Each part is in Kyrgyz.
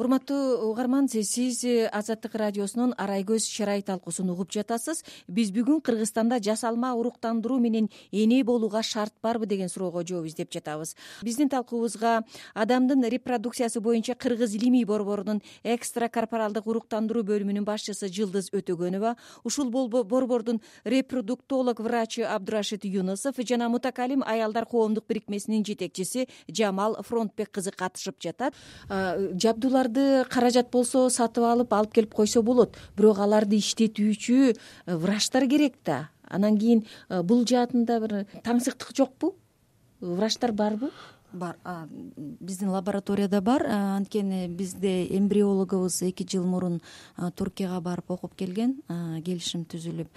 урматтуу угарман сиз азаттык радиосунун арай көз чырай талкуусун угуп жатасыз. Биз бүгүн кыргызстанда жасалма уруктандыруу менен эне болууга шарт барбы деген суроого жооп издеп жатабыз. Биздин талкуубузга адамдын репродукциясы боюнча кыргыз илимий борборунун экстра корпоралдык уруктандыруу бөлүмүнүн башчысы жылдыз өтөгөнова ушул борбордун репродуктолог врачы абдырашид юнусов жана мутакалим аялдар коомдук бирикмесинин жетекчиси жамал фронтбек кызы катышып жатат жабдууларды каражат болсо сатып алып алып келип койсо болот. Бирок аларды иштетүүчү э, врачтар керек да. Анан кийин э, бул жаатында бир таңсыктык жокпу? Врачтар барбы? Бар. Биздин лабораторияда бар. Анткени бизде эмбриологубуз эки жыл мурун туркияга барып окуп келген келишим түзүлүп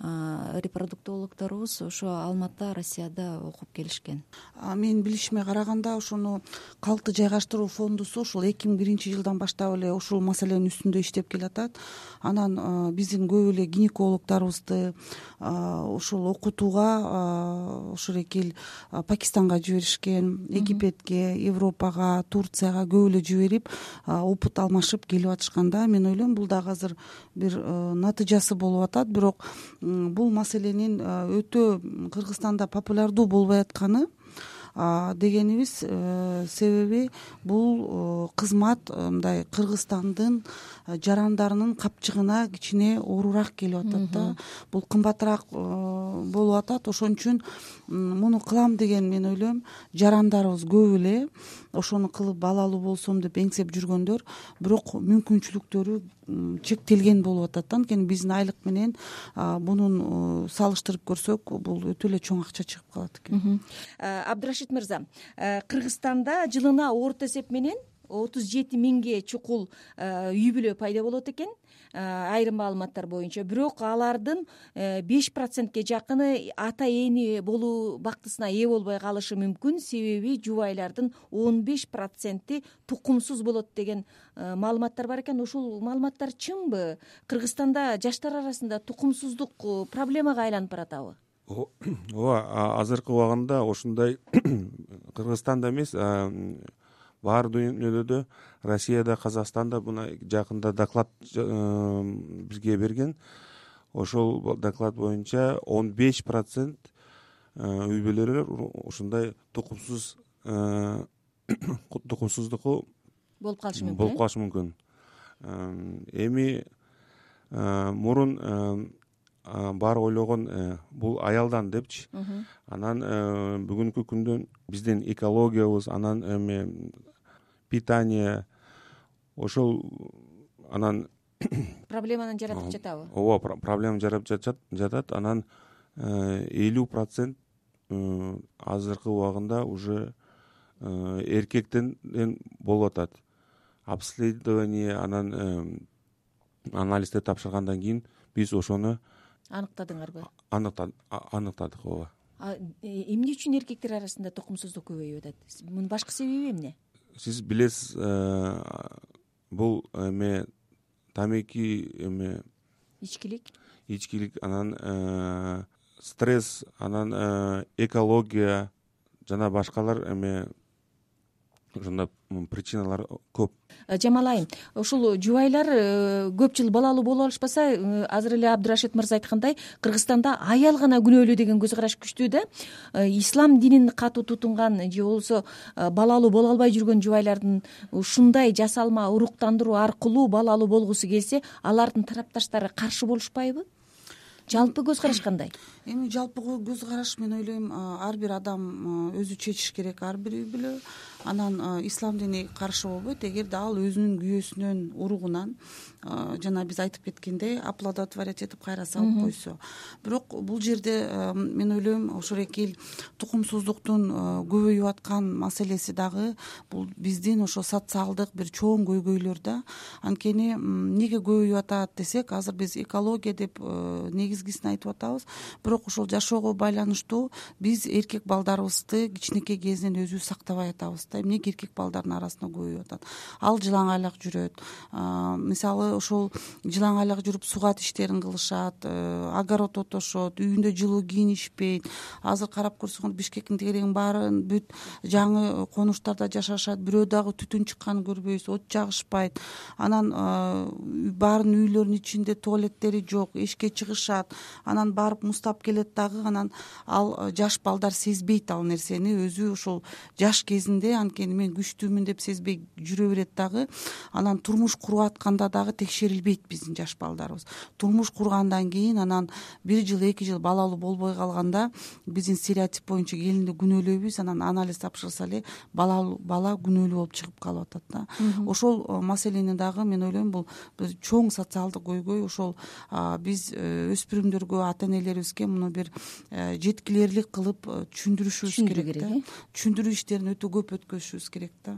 репродуктологдорубуз ошо алматыда россияда окуп келишкен. Менин билишиме караганда ошону калкты жайгаштыруу фондусу ушул эки миң биринчи жылдан баштап эле ушул маселенин үстүндө иштеп келатат. Анан биздин көп эле гинекологдорубузду ушул окутууга эл пакистанга жиберишкен египетке европага турцияга көп эле жиберип опыт алмашып келип атышкан да мен ойлойм бул дагы азыр бир натыйжасы болуп атат. Бирок бул маселенин өтө кыргызстанда популярдуу болбой атканы дегенибиз э, себеби бул э, кызмат э, мындай кыргызстандын жарандарынын капчыгына кичине оорураак келип атат да. Бул кымбатыраак болуп атат. Ошон үчүн муну кылам деген мен ойлойм. Жарандарыбыз көп эле. Ошону кылып балалуу болсом деп эңсеп жүргөндөр бирок мүмкүнчүлүктөрү чектелген болуп атат да. Анткени биздин айлык менен мунун салыштырып көрсөк бул өтө эле чоң акча чыгып калат экен. Абдырашид мырза кыргызстанда жылына орто эсеп менен отуз жети миңге чукул үй бүлө пайда болот экен. Айрым маалыматтар боюнча. Бирок алардын э, беш процентке жакыны ата эне болуу бактысына ээ болбой калышы мүмкүн. Себеби жубайлардын он беш проценти тукумсуз болот деген э, маалыматтар бар экен. Ушул маалыматтар чынбы? Кыргызстанда жаштар арасында тукумсуздук э, проблемага айланып баратабы ооба азыркы убагында ушундай кыргызстанда эмес баары дүйнөдө россияда казакстанда мына жакында доклад э, бизге берген. Ошол доклад боюнча он беш процент э, үй бүлөлөр ушундай тукумсуз э, тукумсуздуку болуп калышы мүмкүн болуп калышы мүмкүн. Эми мурун баары ойлогон бул аялдан депчи. Анан бүгүнкү күндө биздин экологиябыз анан эме питание ошол анан проблеманы жаратып жатабы? ооба проблема жаратып жатат анан э, элүү процент э, азыркы убагында уже э, эркектен болуп атат. Обследование анан анализдер тапшыргандан кийин биз ошону аныктадыңарбы? Аныктадык ооба. Эмне үчүн эркектер арасында тукумсуздук көбөйүп атат? Мунун башкы себеби эмне? Сиз билесиз э, бул эме тамеки эме ичкилик? ичкилик анан э, стресс анан э, экология жана башкалар эме ошондой причиналар көп. Э, жамал айым ушул жубайлар э, көп жыл балалуу боло алышпаса э, азыр эле абдырашид мырза айткандай кыргызстанда аял гана күнөөлүү деген көз караш күчтүү да ислам динин катуу тутунган же болбосо балалуу боло албай жүргөн жубайлардын ушундай жасалма уруктандыруу аркылуу балалуу болгусу келсе алардын тарапташтары каршы болушпайбы жалпы көз караш кандай? Эми жалпы көз караш мен ойлойм ар бир адам өзү чечиш керек ар бир үй бүлө. Анан ислам дини каршы болбойт. Эгерде ал өзүнүн күйөөсүнөн уругунан жана биз айтып кеткендей оплодотворять этип кайра салып койсо. Бирок бул жерде мен ойлойм эл тукумсуздуктун көбөйүп аткан маселеси дагы бул биздин ошо социалдык бир чоң көйгөйлөр да. Анткени эмнеге көбөйүп атат десек азыр биз экология деп негизи негизгисин айтып атабыз. Бирок ошол жашоого байланыштуу биз эркек балдарыбызды кичинекей кезинен өзүбүз сактабай атабыз да. Эмнеге эркек балдардын арасында көбөйүп атат? Ал жылаңайлак жүрөт. Мисалы ошол жылаңайлак жүрүп сугат иштерин кылышат э, огород отошот үйүндө жылуу кийинишпейт азыр карап көрсөңөр бишкектин тегерегинин баары бүт жаңы конуштарда жашашат бирөө дагы түтүн чыкканын көрбөйбүз от жагышпайт. Анан баарынын үйлөрүнүн ичинде туалеттери жок эшикке чыгышат анан барып муздап келет дагы анан ал жаш балдар сезбейт ал нерсени. Өзү ошол жаш кезинде анткени мен күчтүүмүн деп сезбей жүрө берет дагы анан турмуш куруп атканда дагы текшерилбейт биздин жаш балдарыбыз. Турмуш кургандан кийин анан бир жыл эки жыл балалуу болбой калганда биздин стереотип боюнча келинди күнөөлөйбүз. Анан анализ тапшырса эле балалуу бала күнөөлүү болуп чыгып калып атат да. Ошол маселени дагы мен ойлойм бул чоң социалдык көйгөй ошол биз э, өспүрүмдөргө ата энелерибизге муну бир э, жеткилээрлик кылып э, түшүндүрүшүбүз керек да. түшүндүрүү иштерин өтө көп өткөзүшүбүз керек да.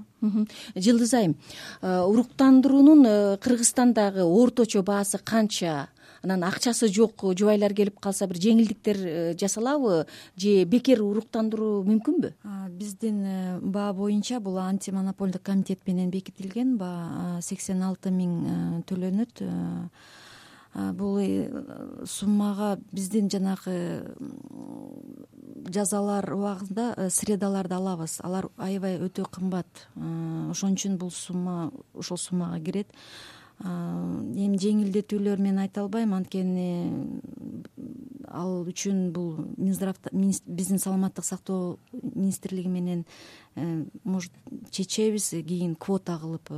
Жылдыз айым уруктандыруунун кыргызстандагы орточо баасы канча? Анан акчасы жок жубайлар келип калса бир жеңилдиктер жасалабы? Же бекер уруктандыруу мүмкүнбү? Биздин баа боюнча бул антимонополдук комитет менен бекитилген баа сексен алты миң төлөнөт бул э, суммага биздин жанагы жазалар убагында э, средаларды алабыз. Алар аябай өтө кымбат. Ошон үчүн бул сумма ушул суммага кирет. Эми жеңилдетүүлөр мен айта албайм. Анткени ал үчүн бул минздрав биздин саламаттык сактоо министрлиги менен э, может чечебиз. Кийин квота кылып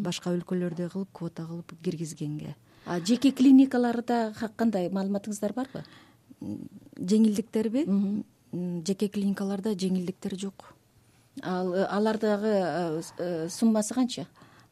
башка өлкөлөрдөй кылып квота кылып киргизгенге жеке клиникаларда кандай маалыматыңыздар барбы? Жеңилдиктерби жеке клиникаларда жеңилдиктер жок. Ал э, алардагы э, э, суммасы канча?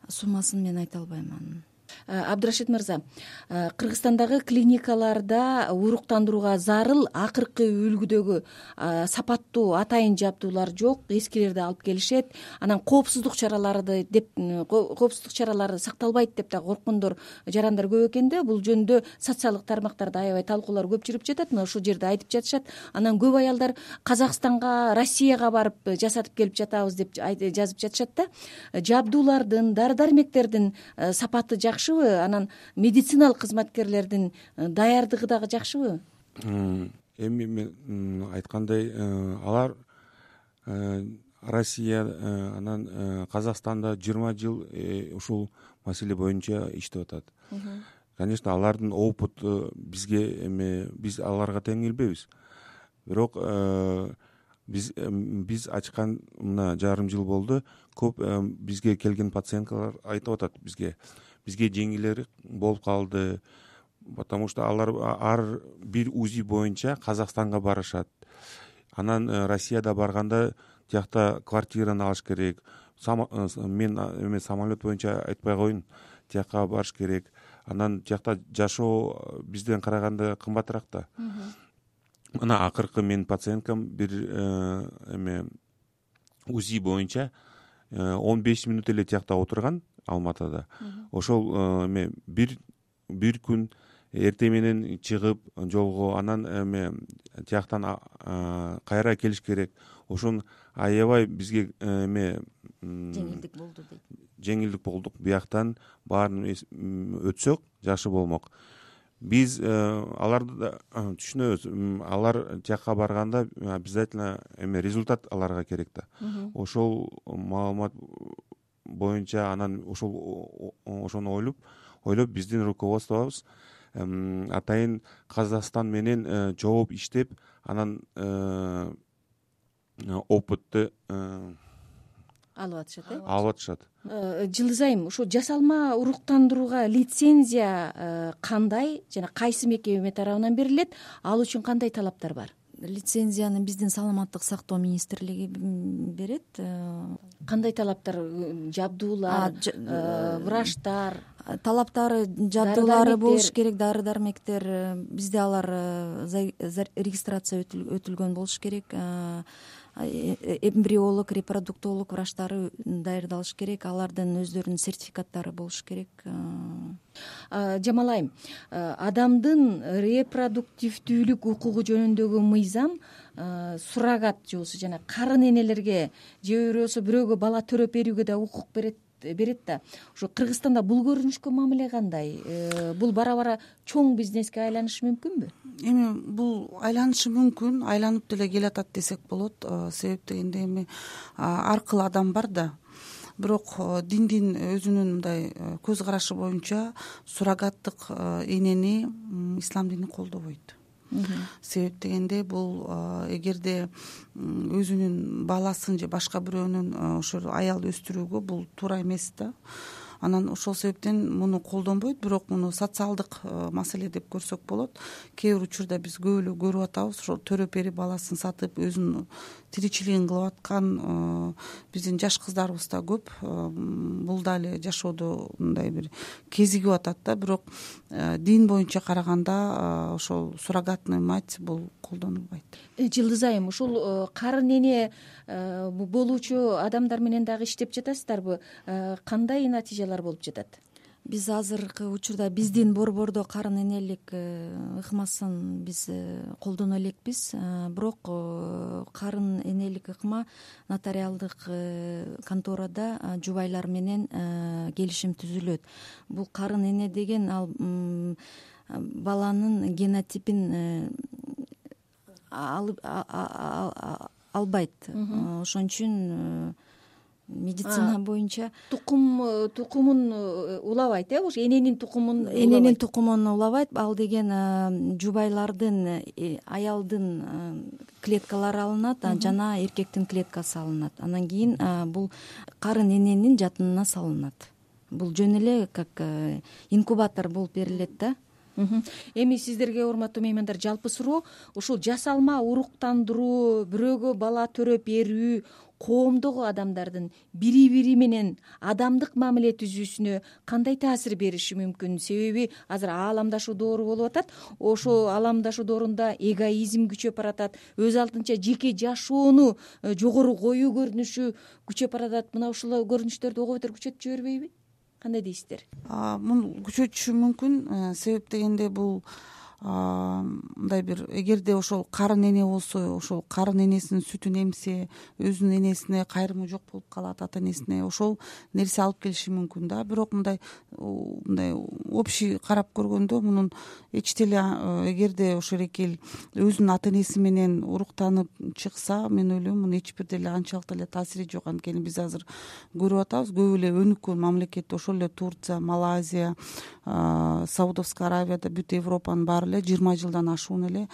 Суммасын мен айта албайм анын абдырашид мырза э, кыргызстандагы клиникаларда уруктандырууга зарыл акыркы үлгүдөгү э, сапаттуу атайын жабдуулар жок эскилерди алып келишет. Анан коопсуздук чараларды деп коопсуздук чаралары сакталбайт деп да корккондор жарандар көп экен да. Бул жөнүндө социалдык тармактарда аябай талкуулар көп жүрүп жатат. Мына ушул жерде айтып жатышат. Анан көп аялдар казакстанга россияга барып жасатып келип жатабыз деп жазып жатышат да. Жабдуулардын дары дармектердин сапаты жакшы жакшыбы? Анан медициналык кызматкерлердин э, даярдыгы дагы жакшыбы? Эми мен айткандай э, алар э, россия анан казакстанда жыйырма жыл ушул маселе боюнча иштеп атат. Конечно алардын опыту бизге эме биз аларга тең келбейбиз. Бирок биз биз ачкан мына жарым жыл болду көп бизге келген пациенткалар айтып атат бизге бизге жеңилирээк болуп калды. Потому что алар ар бир узи боюнча казакстанга барышат. Анан э, россияда барганда тиякта квартираны алыш керек. Э, мен эме самолет боюнча айтпай коеюн тияка барыш керек. Анан тиякта жашоо э, бизден караганда кымбатыраак да. Мына акыркы менин пациенткам бир эме узи боюнча он беш мүнөт эле тиякта отурган алматыда. Ошол э, эме бир бир күн эртең менен чыгып жолго анан эме тияктан кайра келиш керек. Ошон аябай бизге э, эме жеңилдик болду дейт. жеңилдик болдук. Бияктан баарын өтсөк жакшы болмок. Биз э, аларды да түшүнөбүз. Алар тияка барганда обязательно эме результат аларга керек да. Ошол маалымат боюнча анан ошол ошону ойлоп ойлоп биздин руководствобуз атайын казакстан менен э, чогуу иштеп анан э, опытты э, алып атышат э? алып атышат. Жылдыз айым ушул жасалма уруктандырууга лицензия кандай? Жана кайсы мекеме тарабынан берилет? Ал үчүн кандай талаптар бар лицензияны биздин саламаттык сактоо министрлиги берет э, кандай талаптар жабдуулар э, врачтар талаптары жабдуулары болуш керек дары дармектер бизде алар регистрация өтүлгөн болуш керек. Эмбриолог репродуктолог врачтары даярдалыш керек. Алардын өздөрүнүн сертификаттары болуш керек. Жамал айым адамдын репродуктивдүүлүк укугу жөнүндөгү мыйзам суррогат же болбосо жанагы карын энелерге же болбосо бирөөгө бала төрөп берүүгө да укук берет берет да. Ошо кыргызстанда бул көрүнүшкө мамиле кандай? Э, бул бара бара чоң бизнеске айланышы мүмкүнбү? Эми бул айланышы мүмкүн айланып деле келатат десек болот. Э, себеп дегенде эми ар кыл адам бар да. Бирок э, диндин өзүнүн мындай көз карашы боюнча суррогаттык энени ислам дини колдобойт себеп дегенде бул эгерде өзүнүн баласын же башка бирөөнүн ошол аялды өстүрүүгө бул туура эмес да анан ошол себептен муну колдонбойт бирок муну социалдык э, маселе деп көрсөк болот. Кээ бир учурда биз көп эле көрүп атабыз ошол төрөп берип баласын сатып өзүнүн тиричилигин кылып аткан э, биздин жаш кыздарыбыз да көп. Э, бул дагы эле жашоодо мындай бир кезигип атат да. Бирок дин боюнча караганда ошол суррогатный мать бул колдонулбайт. Жылдыз айым ушул карын эне болуучу адамдар менен дагы иштеп жатасыздарбы? Кандай натыйжалар болуп жатат. Биз азыркы учурда биздин борбордо карын энелик э, ыкмасын биз э, колдоно элекпиз. Э, бирок карын энелик ыкма нотариалдык конторада жубайлар менен келишим түзүлөт. Бул карын эне деген ал баланын генотипин албайт. Ошон үчүн медицина боюнча. Тукум э, тукумун э, улабайт э ошо эненин тукумун эненин тукумун улабайт. Ал деген э, жубайлардын аялдын клеткалары алынат жана эркектин клеткасы алынат. Анан кийин бул карын эненин жатынына салынат. Бул жөн эле как инкубатор болуп берилет да. Эми сиздерге урматтуу меймандар жалпы суроо ушул жасалма уруктандыруу бирөөгө бала төрөп берүү коомдогу адамдардын бири бири менен адамдык мамиле түзүүсүнө кандай таасир бериши мүмкүн? Себеби азыр ааламдашуу доору болуп атат ошол ааламдашуу доорунда эгоизм күчөп баратат өз алдынча жеке жашоону э, жогору коюу көрүнүшү күчөп баратат мына ушул көрүнүштөрдү ого бетер күчөтүп жибербейби кандай дейсиздер? Муну күчөтүшү мүмкүн э, себеп дегенде бул мындай бир эгерде ошол карын эне болсо ошол карын энесинин сүтүн эмсе өзүнүн энесине кайрымы жок болуп калат ата энесине ошол нерсе алып келиши мүмкүн да. Бирок мындай мындай общий карап көргөндө мунун эч деле эгерде эл өзүнүн ата энеси менен уруктанып чыкса мен ойлойм мунун эч бир деле анчалык деле таасири жок анткени биз азыр көрүп атабыз. Көп эле өнүккөн мамлекет ошол эле турция малайзия саудовская аравияда бүт европанын баары жыйырма жылдан ашуун эле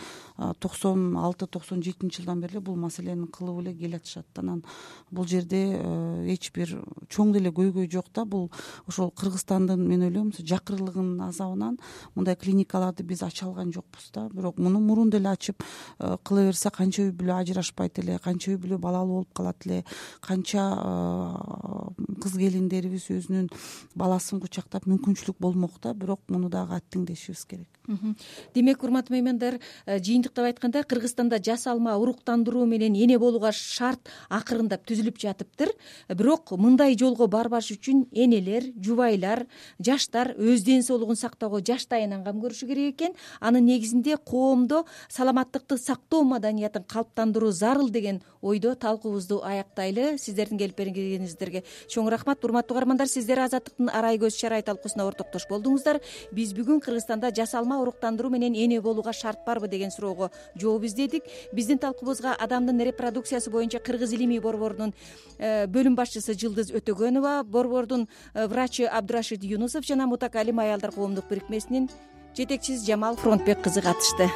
токсон алты токсон жетинчи жылдан бери эле бул маселени кылып эле келатышат анан бул жерде э, эч бир чоң деле көйгөй жок да. Бул ошол кыргызстандын мен ойлойм жакырлыгынын азабынан мындай клиникаларды биз ача алган жокпуз да. Бирок муну мурун деле ачып э, кыла берсе канча үй бүлө ажырашпайт эле канча үй бүлө балалуу болуп калат эле канча э, кыз келиндерибиз өзүнүн баласын кучактап мүмкүнчүлүк болмок да. Бирок муну дагы аттеңдешибиз керек демек урматтуу меймандар э, жыйынтыктап айтканда кыргызстанда жасалма уруктандыруу менен эне болууга шарт акырындап түзүлүп жатыптыр. Бирок мындай жолго барбаш үчүн энелер жубайлар жаштар өз ден соолугун сактоого жаштайынан кам көрүшү керек экен. Анын негизинде коомдо саламаттыкты сактоо маданиятын калыптандыруу зарыл деген ойдо талкуубузду аяктайлы сиздердин келип бергениңиздерге чоң рахмат. Урматтуу каармандар сиздер азаттыктын арай көз чырай талкуусуна ортоктош болдуңуздар. Биз бүгүн кыргызстанда жасалма уруктандыруу менен эне болууга шарт барбы деген суроого жооп издедик. Биздин талкуубузга адамдын репродукциясы боюнча кыргыз илимий борборунун э, бөлүм башчысы жылдыз өтөгөнова борбордун э, врачы абдурашид юнусов жана мутакалим аялдар коомдук бирикмесинин жетекчиси жамал фронтбек кызы катышты